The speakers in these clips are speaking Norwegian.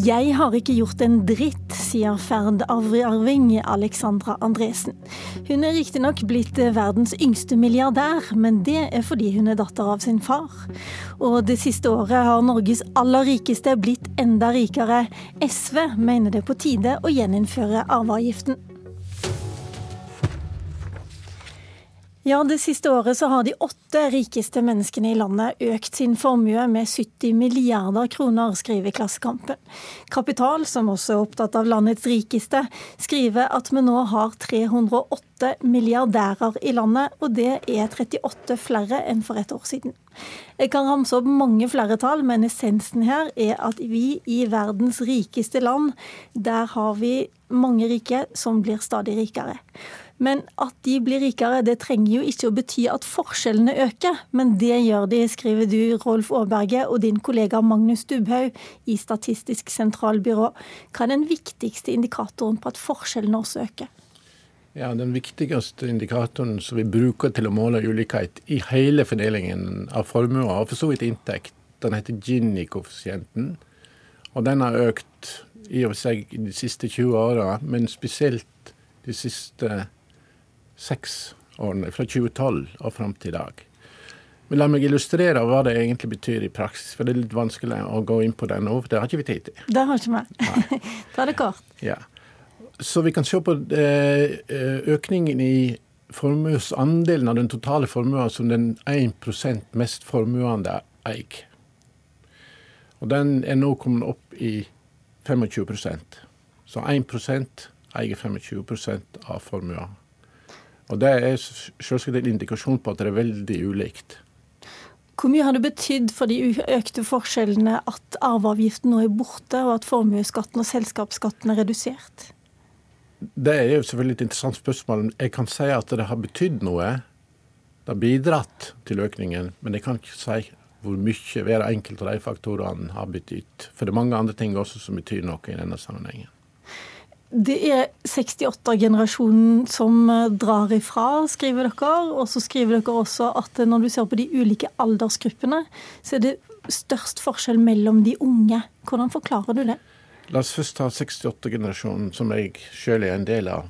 Jeg har ikke gjort en dritt, sier Ferd-arving Alexandra Andresen. Hun er riktignok blitt verdens yngste milliardær, men det er fordi hun er datter av sin far. Og det siste året har Norges aller rikeste blitt enda rikere. SV mener det er på tide å gjeninnføre arveavgiften. Ja, Det siste året så har de åtte rikeste menneskene i landet økt sin formue med 70 milliarder kroner, skriver Klassekampen. Kapital, som også er opptatt av landets rikeste, skriver at vi nå har 308 milliardærer i landet, og det er 38 flere enn for et år siden. Jeg kan ramse opp mange flere tall, men essensen her er at vi i verdens rikeste land, der har vi mange rike som blir stadig rikere. Men at de blir rikere, det trenger jo ikke å bety at forskjellene øker. Men det gjør de, skriver du, Rolf Aaberge, og din kollega Magnus Dubhaug i Statistisk sentralbyrå. Hva er den viktigste indikatoren på at forskjellene også øker? Ja, Den viktigste indikatoren som vi bruker til å måle ulikhet i hele fordelingen av formuer, og for så vidt inntekt, den heter Gini-koeffisienten. Og den har økt i og for seg de siste 20 åra, men spesielt de siste seks årene, fra 2012 og fram til i dag. Men la meg illustrere hva det egentlig betyr i praksis, for det er litt vanskelig å gå inn på det nå. for Det har ikke vi tid til. Det har ikke vi. Ta det kort. Ja. Så vi kan se på eh, økningen i formuesandelen av den totale formuen som den 1% mest formuende eier. Og den er nå kommet opp i 25% Så 1% eier 25% av formuen. Og Det er selvsagt en indikasjon på at det er veldig ulikt. Hvor mye har det betydd for de økte forskjellene at arveavgiften nå er borte, og at formuesskatten og selskapsskatten er redusert? Det er jo selvfølgelig et interessant spørsmål. Jeg kan si at det har betydd noe. Det har bidratt til økningen, men jeg kan ikke si hvor mye hver enkelt av de faktorene har betydd. For det er mange andre ting også som betyr noe i denne sammenhengen. Det er 68-generasjonen som eh, drar ifra, skriver dere. Og så skriver dere også at når du ser på de ulike aldersgruppene, så er det størst forskjell mellom de unge. Hvordan forklarer du det? La oss først ta 68-generasjonen, som jeg selv er en del av.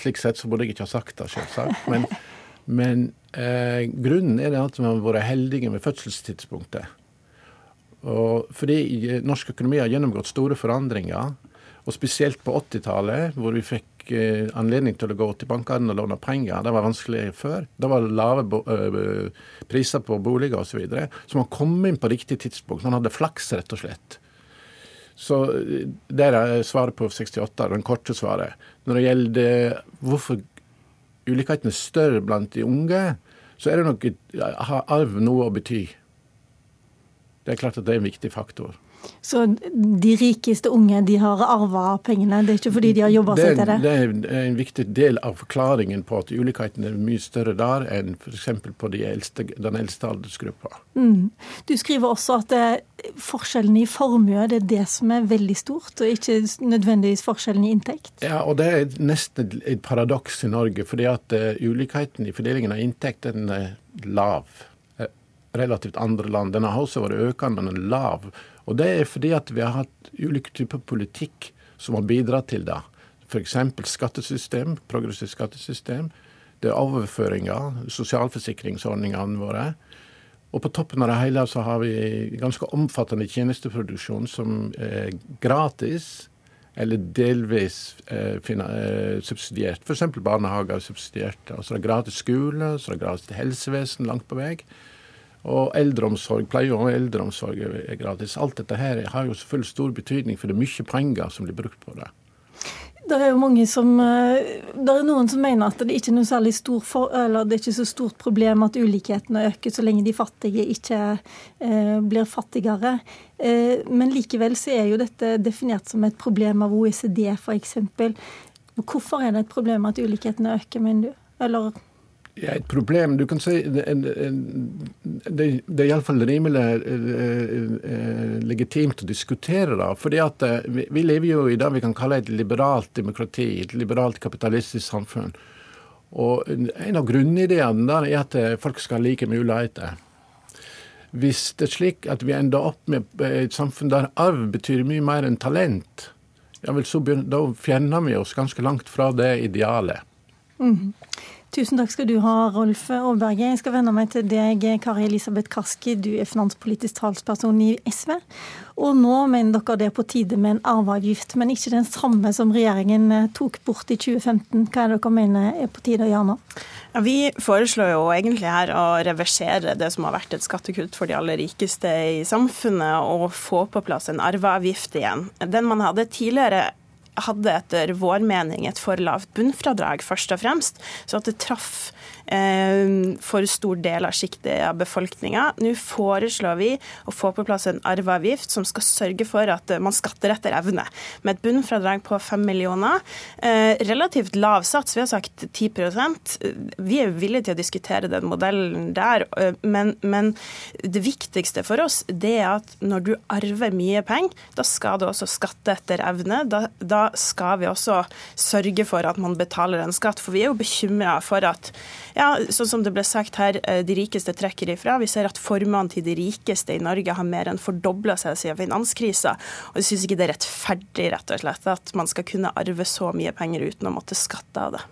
Slik sett så burde jeg ikke ha sagt det, selvsagt. Men, men eh, grunnen er at vi har vært heldige med fødselstidspunktet. Og fordi norsk økonomi har gjennomgått store forandringer og spesielt på 80-tallet, hvor vi fikk eh, anledning til å gå til bankene og låne penger. Det var vanskelig før. Da var det lave øh, priser på boliger osv. Så, videre. så man kom inn på riktig tidspunkt. Man hadde flaks, rett og slett. Så eh, det er svaret på 68, den korte svaret. Når det gjelder hvorfor ulikheten er større blant de unge, så er det nok har arv noe å bety. Det er klart at det er en viktig faktor. Så de rikeste unge de har arva pengene? Det er ikke fordi de har jobba seg til det? Det er en viktig del av forklaringen på at ulikheten er mye større der enn f.eks. på de eldste, den eldste aldersgruppa. Mm. Du skriver også at det, forskjellen i formue det er det som er veldig stort, og ikke nødvendigvis forskjellen i inntekt? Ja, og det er nesten et paradoks i Norge. fordi at uh, ulikheten i fordelingen av inntekt den er lav eh, relativt andre land. Den har også vært økende, men den er lav. Og det er fordi at vi har hatt ulike typer politikk som har bidratt til det. F.eks. skattesystem, progressivt skattesystem. Det er overføringer, sosialforsikringsordningene våre. Og på toppen av det hele så har vi ganske omfattende tjenesteproduksjon som er gratis eller delvis eh, eh subsidiert. F.eks. barnehager er subsidiert. Og det er gratis skole, så det er gratis helsevesen langt på vei. Og eldreomsorg, pleie og eldreomsorg er gratis. Alt dette her har jo selvfølgelig stor betydning, for det er mye penger som blir brukt på det. Det er jo mange som, eh, det er noen som mener at det ikke er noe særlig stor for, eller det er ikke så stort problem at ulikhetene øker så lenge de fattige ikke eh, blir fattigere. Eh, men likevel så er jo dette definert som et problem av OECD f.eks. Hvorfor er det et problem at ulikhetene øker, mener du? Eller ja, et problem Du kan si det, det, det er iallfall rimelig eh, eh, legitimt å diskutere det. fordi at eh, vi, vi, lever jo i det vi kan kalle et liberalt demokrati, et liberalt kapitalistisk samfunn. Og En av grunnideene der er at folk skal ha like muligheter. hvis det er slik at vi ender opp med et samfunn der arv betyr mye mer enn talent, ja vel, så begynner, da fjerner vi oss ganske langt fra det idealet. Mm. Tusen takk skal du ha, Rolf Aaberge. Jeg skal vende meg til deg, Kari Elisabeth Kaski. Du er finanspolitisk talsperson i SV. Og nå mener dere det er på tide med en arveavgift, men ikke den samme som regjeringen eh, tok bort i 2015. Hva er det dere mener er på tide å gjøre nå? Ja, vi foreslår jo egentlig her å reversere det som har vært et skattekutt for de aller rikeste i samfunnet, og få på plass en arveavgift igjen. Den man hadde tidligere hadde etter vår mening et for lavt bunnfradrag, først og fremst. Så at det traff for stor del av sjiktet av befolkninga. Nå foreslår vi å få på plass en arveavgift som skal sørge for at man skatter etter evne. Med et bunnfradrag på 5 millioner. Eh, relativt lav sats, vi har sagt 10% Vi er villige til å diskutere den modellen der, eh, men, men det viktigste for oss det er at når du arver mye penger, da skal du også skatte etter evne. Da, da skal vi også sørge for at man betaler en skatt. For vi er jo bekymra for at ja, sånn som det ble sagt her, eh, de rikeste trekker ifra. Vi ser at formene til de rikeste i Norge har mer enn fordobla seg siden finanskrisa. Og jeg syns ikke det er rettferdig, rett og slett, at man skal kunne arve så mye penger uten å måtte skatte av det.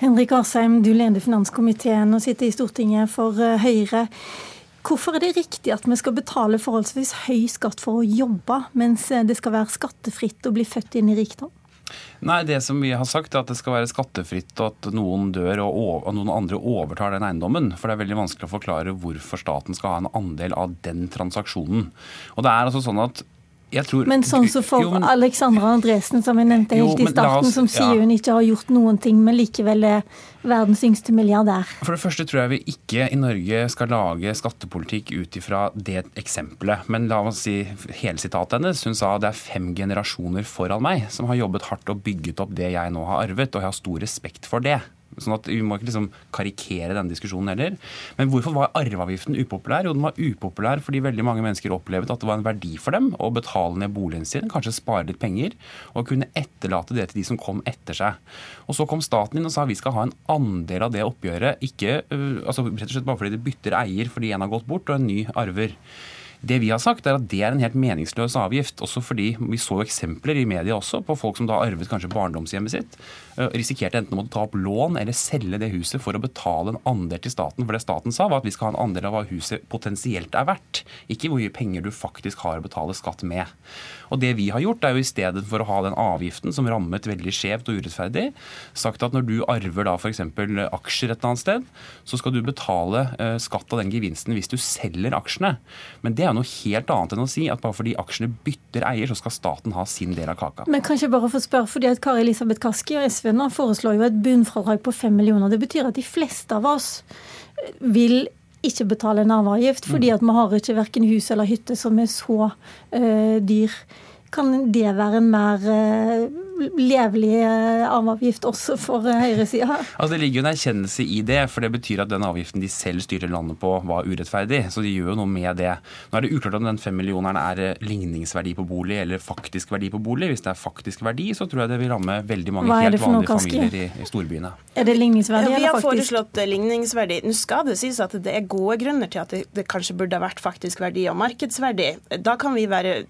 Henrik Asheim, du leder finanskomiteen og sitter i Stortinget for eh, Høyre. Hvorfor er det riktig at vi skal betale forholdsvis høy skatt for å jobbe, mens det skal være skattefritt å bli født inn i rikdom? Nei, det som vi har sagt er at det skal være skattefritt at noen dør og, og, noen andre overtar den eiendommen. For det er veldig vanskelig å forklare hvorfor staten skal ha en andel av den transaksjonen. Og det er altså sånn at Tror, men sånn som for jo, men, Alexandra Andresen, som jeg nevnte helt jo, i starten, oss, som sier ja. hun ikke har gjort noen ting, men likevel er verdens yngste milliardær. For det første tror jeg vi ikke i Norge skal lage skattepolitikk ut ifra det eksempelet. Men la oss si hele sitatet hennes. Hun sa det er fem generasjoner foran meg som har jobbet hardt og bygget opp det jeg nå har arvet, og jeg har stor respekt for det. Sånn at Vi må ikke liksom karikere denne diskusjonen heller. Men hvorfor var arveavgiften upopulær? Jo, den var upopulær fordi veldig mange mennesker opplevde at det var en verdi for dem å betale ned boligen sin, kanskje spare litt penger, og kunne etterlate det til de som kom etter seg. Og Så kom staten inn og sa vi skal ha en andel av det oppgjøret, ikke, altså rett og slett bare fordi det bytter eier fordi en har gått bort og en ny arver. Det vi har sagt, er at det er en helt meningsløs avgift. Også fordi vi så eksempler i media også på folk som da arvet kanskje barndomshjemmet sitt. Risikerte enten å måtte ta opp lån eller selge det huset for å betale en andel til staten. For det staten sa, var at vi skal ha en andel av hva huset potensielt er verdt. Ikke hvor mye penger du faktisk har å betale skatt med. Og det vi har gjort, er jo i stedet for å ha den avgiften som rammet veldig skjevt og urettferdig, sagt at når du arver da f.eks. aksjer et annet sted, så skal du betale skatt av den gevinsten hvis du selger aksjene. Men det er noe helt annet enn å si at bare fordi aksjene bytter eier, så skal staten ha sin del av kaka. Men kanskje bare få spørre, fordi at Kari Elisabeth Kaski og SV nå foreslår jo et bunnfradrag på 5 millioner. Det betyr at de fleste av oss vil ikke betale en arveavgift, fordi mm. at vi har ikke verken hus eller hytte som er så uh, dyr. Kan det være en mer uh, levelig eh, arveavgift også for eh, høyresida? Altså, det ligger jo en erkjennelse i det, for det betyr at den avgiften de selv styrer landet på, var urettferdig. Så de gjør jo noe med det. Nå er det uklart om den fem millioneren er eh, ligningsverdi på bolig eller faktisk verdi på bolig. Hvis det er faktisk verdi, så tror jeg det vil ramme veldig mange helt vanlige familier i, i, storbyene. Er det ligningsverdi ja, eller faktisk? Vi har foreslått ligningsverdi. Nå skal det sies at det er gode grunner til at det, det kanskje burde ha vært faktisk verdi og markedsverdi. Da kan vi være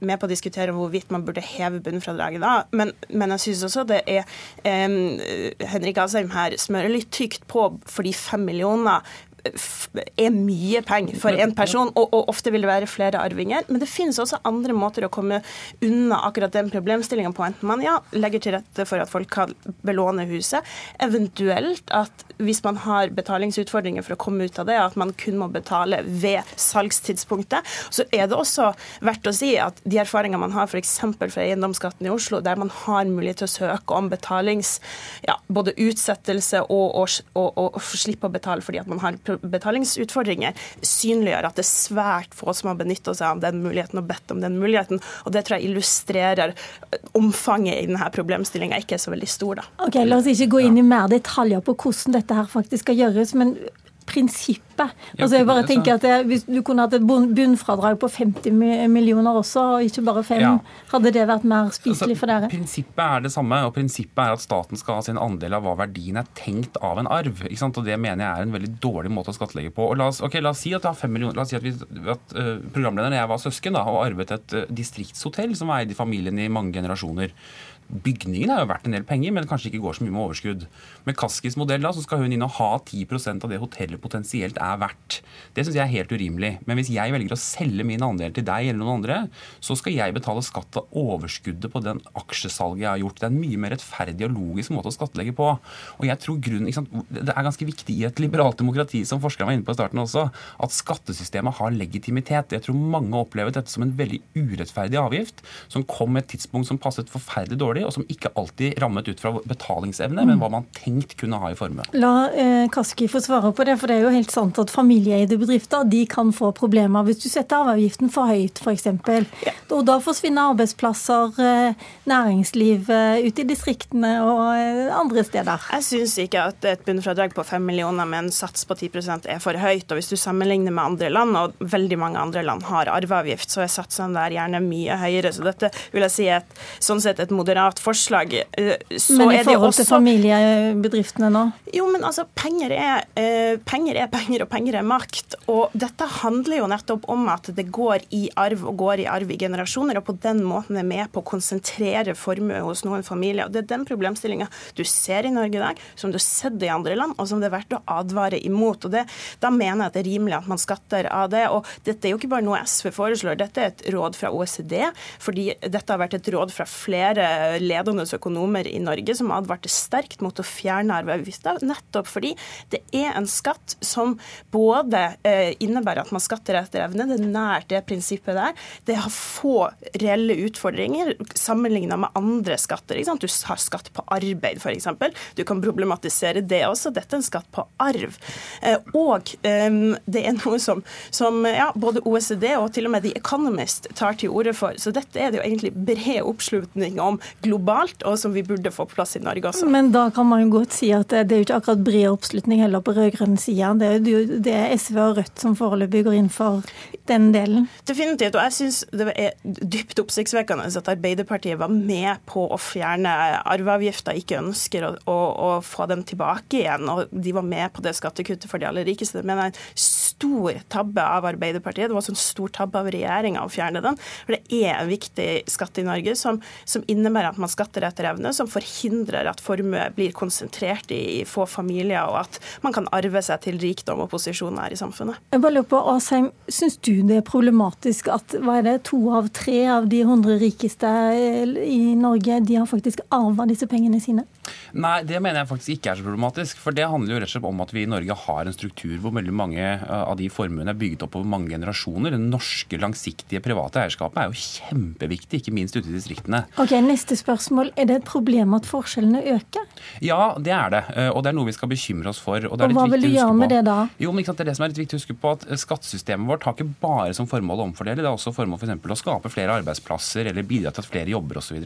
med på å diskutere hvorvidt man burde heve bunnfradraget da. Men men, jeg syns også det er Henrik Asheim her smører litt tykt på for de fem millioner er mye penger for én person, og, og, ofte vil det være flere arvinger. Men det finnes også andre måter å komme unna akkurat den problemstillinga på. Enten man ja, legger til rette for at folk kan belåne huset, eventuelt at hvis man har betalingsutfordringer for å komme ut av det, at man kun må betale ved salgstidspunktet. Så er det også verdt å si at de erfaringene man har f.eks. fra eiendomsskatten i Oslo, der man har mulighet til å søke om betalings, ja, både utsettelse og, og, slippe å betale fordi at man har betalingsutfordringer, synliggjør at det er svært få som har benytta seg av den muligheten og bedt om den muligheten. Og Det tror jeg illustrerer omfanget i denne problemstillinga ikke er så veldig stor. da. Ok, La oss ikke gå inn i mer detaljer på hvordan dette her faktisk skal gjøres. men prinsippet. Altså jeg bare tenker at det, Hvis du kunne hatt et bunnfradrag på 50 millioner også, og ikke bare 5, ja. hadde det vært mer spiselig for dere? Altså, prinsippet er det samme, og prinsippet er at staten skal ha sin andel av hva verdien er tenkt av en arv. ikke sant? Og Det mener jeg er en veldig dårlig måte å skattlegge på. Og La oss, okay, la oss si at har 5 millioner, la oss si at, vi, at uh, programlederen og jeg var søsken da, og arvet et uh, distriktshotell som var eid i familien i mange generasjoner. Bygningen er jo verdt en del penger, men kanskje ikke går så mye med overskudd. Med Kaskis modell da, så skal hun inn og ha 10% av det hotellet potensielt er verdt. Det syns jeg er helt urimelig. Men hvis jeg velger å selge min andel til deg eller noen andre, så skal jeg betale skatt av overskuddet på den aksjesalget jeg har gjort. Det er en mye mer rettferdig og logisk måte å skattlegge på. Og jeg tror grunnen, sant, Det er ganske viktig i et liberalt demokrati, som forskerne var inne på i starten også, at skattesystemet har legitimitet. Jeg tror mange har opplevet dette som en veldig urettferdig avgift, som kom med et tidspunkt som passet forferdelig dårlig dårlig, og som ikke alltid rammet ut fra betalingsevne, mm. men hva man tenkt kunne ha i formue. La eh, Kaski få svare på det, for det er jo helt sant at familieeide bedrifter de kan få problemer hvis du setter arveavgiften for høyt, f.eks. Ja. Og da forsvinner arbeidsplasser, eh, næringsliv eh, ute i distriktene og eh, andre steder. Jeg syns ikke at et bunnfradrag på 5 millioner med en sats på 10% er for høyt. og Hvis du sammenligner med andre land, og veldig mange andre land har arveavgift, så er satsene der gjerne mye høyere. Så dette vil jeg si er et, sånn sett et moderat moderat forslag. Eh, så men i forhold også... til familiebedriftene nå? Jo, men altså, penger er, eh, penger er penger, og penger er makt. Og dette handler jo nettopp om at det går i arv og går i arv i generasjoner, og på den måten er med på å konsentrere formue hos noen familier. Og Det er den problemstillinga du ser i Norge i dag, som du har sett i andre land, og som det er verdt å advare imot. Og det, Da mener jeg at det er rimelig at man skatter av det. Og dette er jo ikke bare noe SV foreslår, dette er et råd fra OECD, fordi dette har vært et råd fra flere ledende økonomer i Norge som advarte sterkt mot å fjerne arveavgifta, nettopp fordi det er en skatt som både eh, innebærer at man skatter etter evne, det er nært det prinsippet der. Det har få reelle utfordringer sammenlignet med andre skatter. Du har skatt på arbeid, f.eks. Du kan problematisere det også. Dette er en skatt på arv. Eh, og ehm, det er noe som, som ja, både OECD og til og med The Economist tar til orde for. Så dette er det jo egentlig bred oppslutning om globalt, og som vi burde få på plass i Norge også. Men da kan man jo godt si at det er jo ikke akkurat bred oppslutning heller på rød-grønn side. Det er jo det er SV og Rødt som foreløpig går inn for den delen. Definitivt. Og jeg syns det er dypt oppsiktsvekkende at Arbeiderpartiet var med på å fjerne arveavgifta, ikke ønsker å, å, å, få den tilbake igjen. Og de var med på det skattekuttet for de aller rikeste. Men en stor tabbe av Arbeiderpartiet. Det var også en stor tabbe av regjeringa å fjerne den. For det er en viktig skatt i Norge som, som innebærer at man skatter etter evne, som forhindrer at formue blir konsentrert i få familier, og at man kan arve seg til rikdom og posisjon her i samfunnet. Jeg bare lurer på, Asheim, Syns du det er problematisk at hva er det, to av tre av de 100 rikeste i Norge de har faktisk arva disse pengene sine? Nei, det mener jeg faktisk ikke er så problematisk. For det handler jo rett og slett om at vi i Norge har en struktur hvor veldig mange eh, av de formuene er bygget opp over mange generasjoner. Det norske langsiktige private eierskapet er jo kjempeviktig, ikke minst ute i distriktene. Ok, Neste spørsmål. Er det et problem at forskjellene øker? Ja, det er det. Eh, og det er noe vi skal bekymre oss for. Og, og hva vil du gjøre med det da? Jo, men Det er det som er litt viktig å huske på, at eh, skattesystemet vårt har ikke bare som formål å omfordele, det er også formål for eksempel, å skape flere arbeidsplasser eller bidra til at flere jobber osv.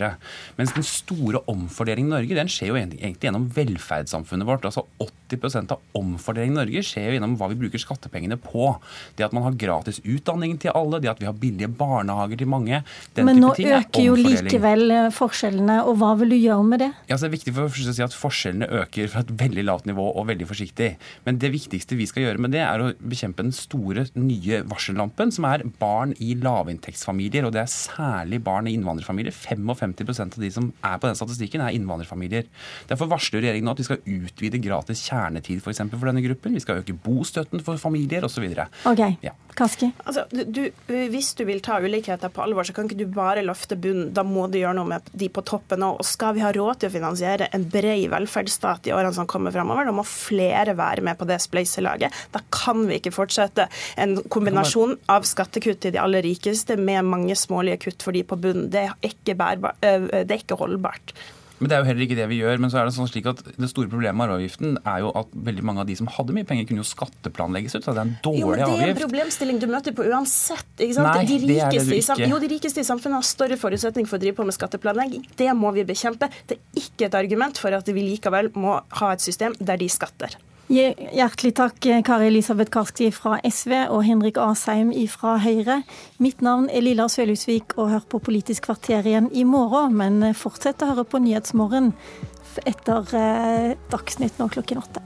Mens den store omfordelingen i Norge den skjer jo egentlig gjennom velferdssamfunnet vårt. altså 80 av omfordelingen i Norge skjer jo gjennom hva vi bruker skattepengene på. Det at man har gratis utdanning til alle, det at vi har billige barnehager til mange. Men nå øker jo likevel eh, forskjellene, og hva vil du gjøre med det? Ja, så det er viktig for å si at Forskjellene øker fra et veldig lavt nivå og veldig forsiktig. Men det viktigste vi skal gjøre med det, er å bekjempe den store nye varsellampen, som er barn i lavinntektsfamilier. Og det er særlig barn i innvandrerfamilier. 55% av de som er på den statistikken, er innvandrerfamilier. Derfor varsler regjeringen nå at vi skal utvide gratis kjernetid for, eksempel, for denne gruppen. Vi skal øke bostøtten for familier osv. Okay. Ja. Kaski? Altså, du, hvis du vil ta ulikheter på alvor, så kan ikke du bare løfte bunnen. Da må du gjøre noe med de på toppen òg. Og skal vi ha råd til å finansiere en bred velferdsstat i årene som kommer framover, da må flere være med på det spleiselaget. Da kan vi ikke fortsette en kombinasjon av skattekutt til de aller rikeste med mange smålige kutt for de på bunnen. Det er ikke, bærbar, det er ikke holdbart. Men Det er jo heller ikke det vi gjør. Men så er det sånn slik at det store problemet med arveavgiften er jo at veldig mange av de som hadde mye penger, kunne jo skatteplanlegges ut. Så det er en dårlig avgift. Jo, men Det er en problemstilling du møter på uansett. ikke sant? Nei, de det er det ikke. Jo, de rikeste i samfunnet har større forutsetning for å drive på med skatteplanlegging. Det må vi bekjempe. Det er ikke et argument for at vi likevel må ha et system der de skatter. Hjertelig takk, Kari Elisabeth Karski fra SV og Henrik Asheim fra Høyre. Mitt navn er Lilla Sølhusvik, og hør på Politisk kvarter igjen i morgen. Men fortsett å høre på Nyhetsmorgen etter eh, Dagsnytt nå klokken åtte.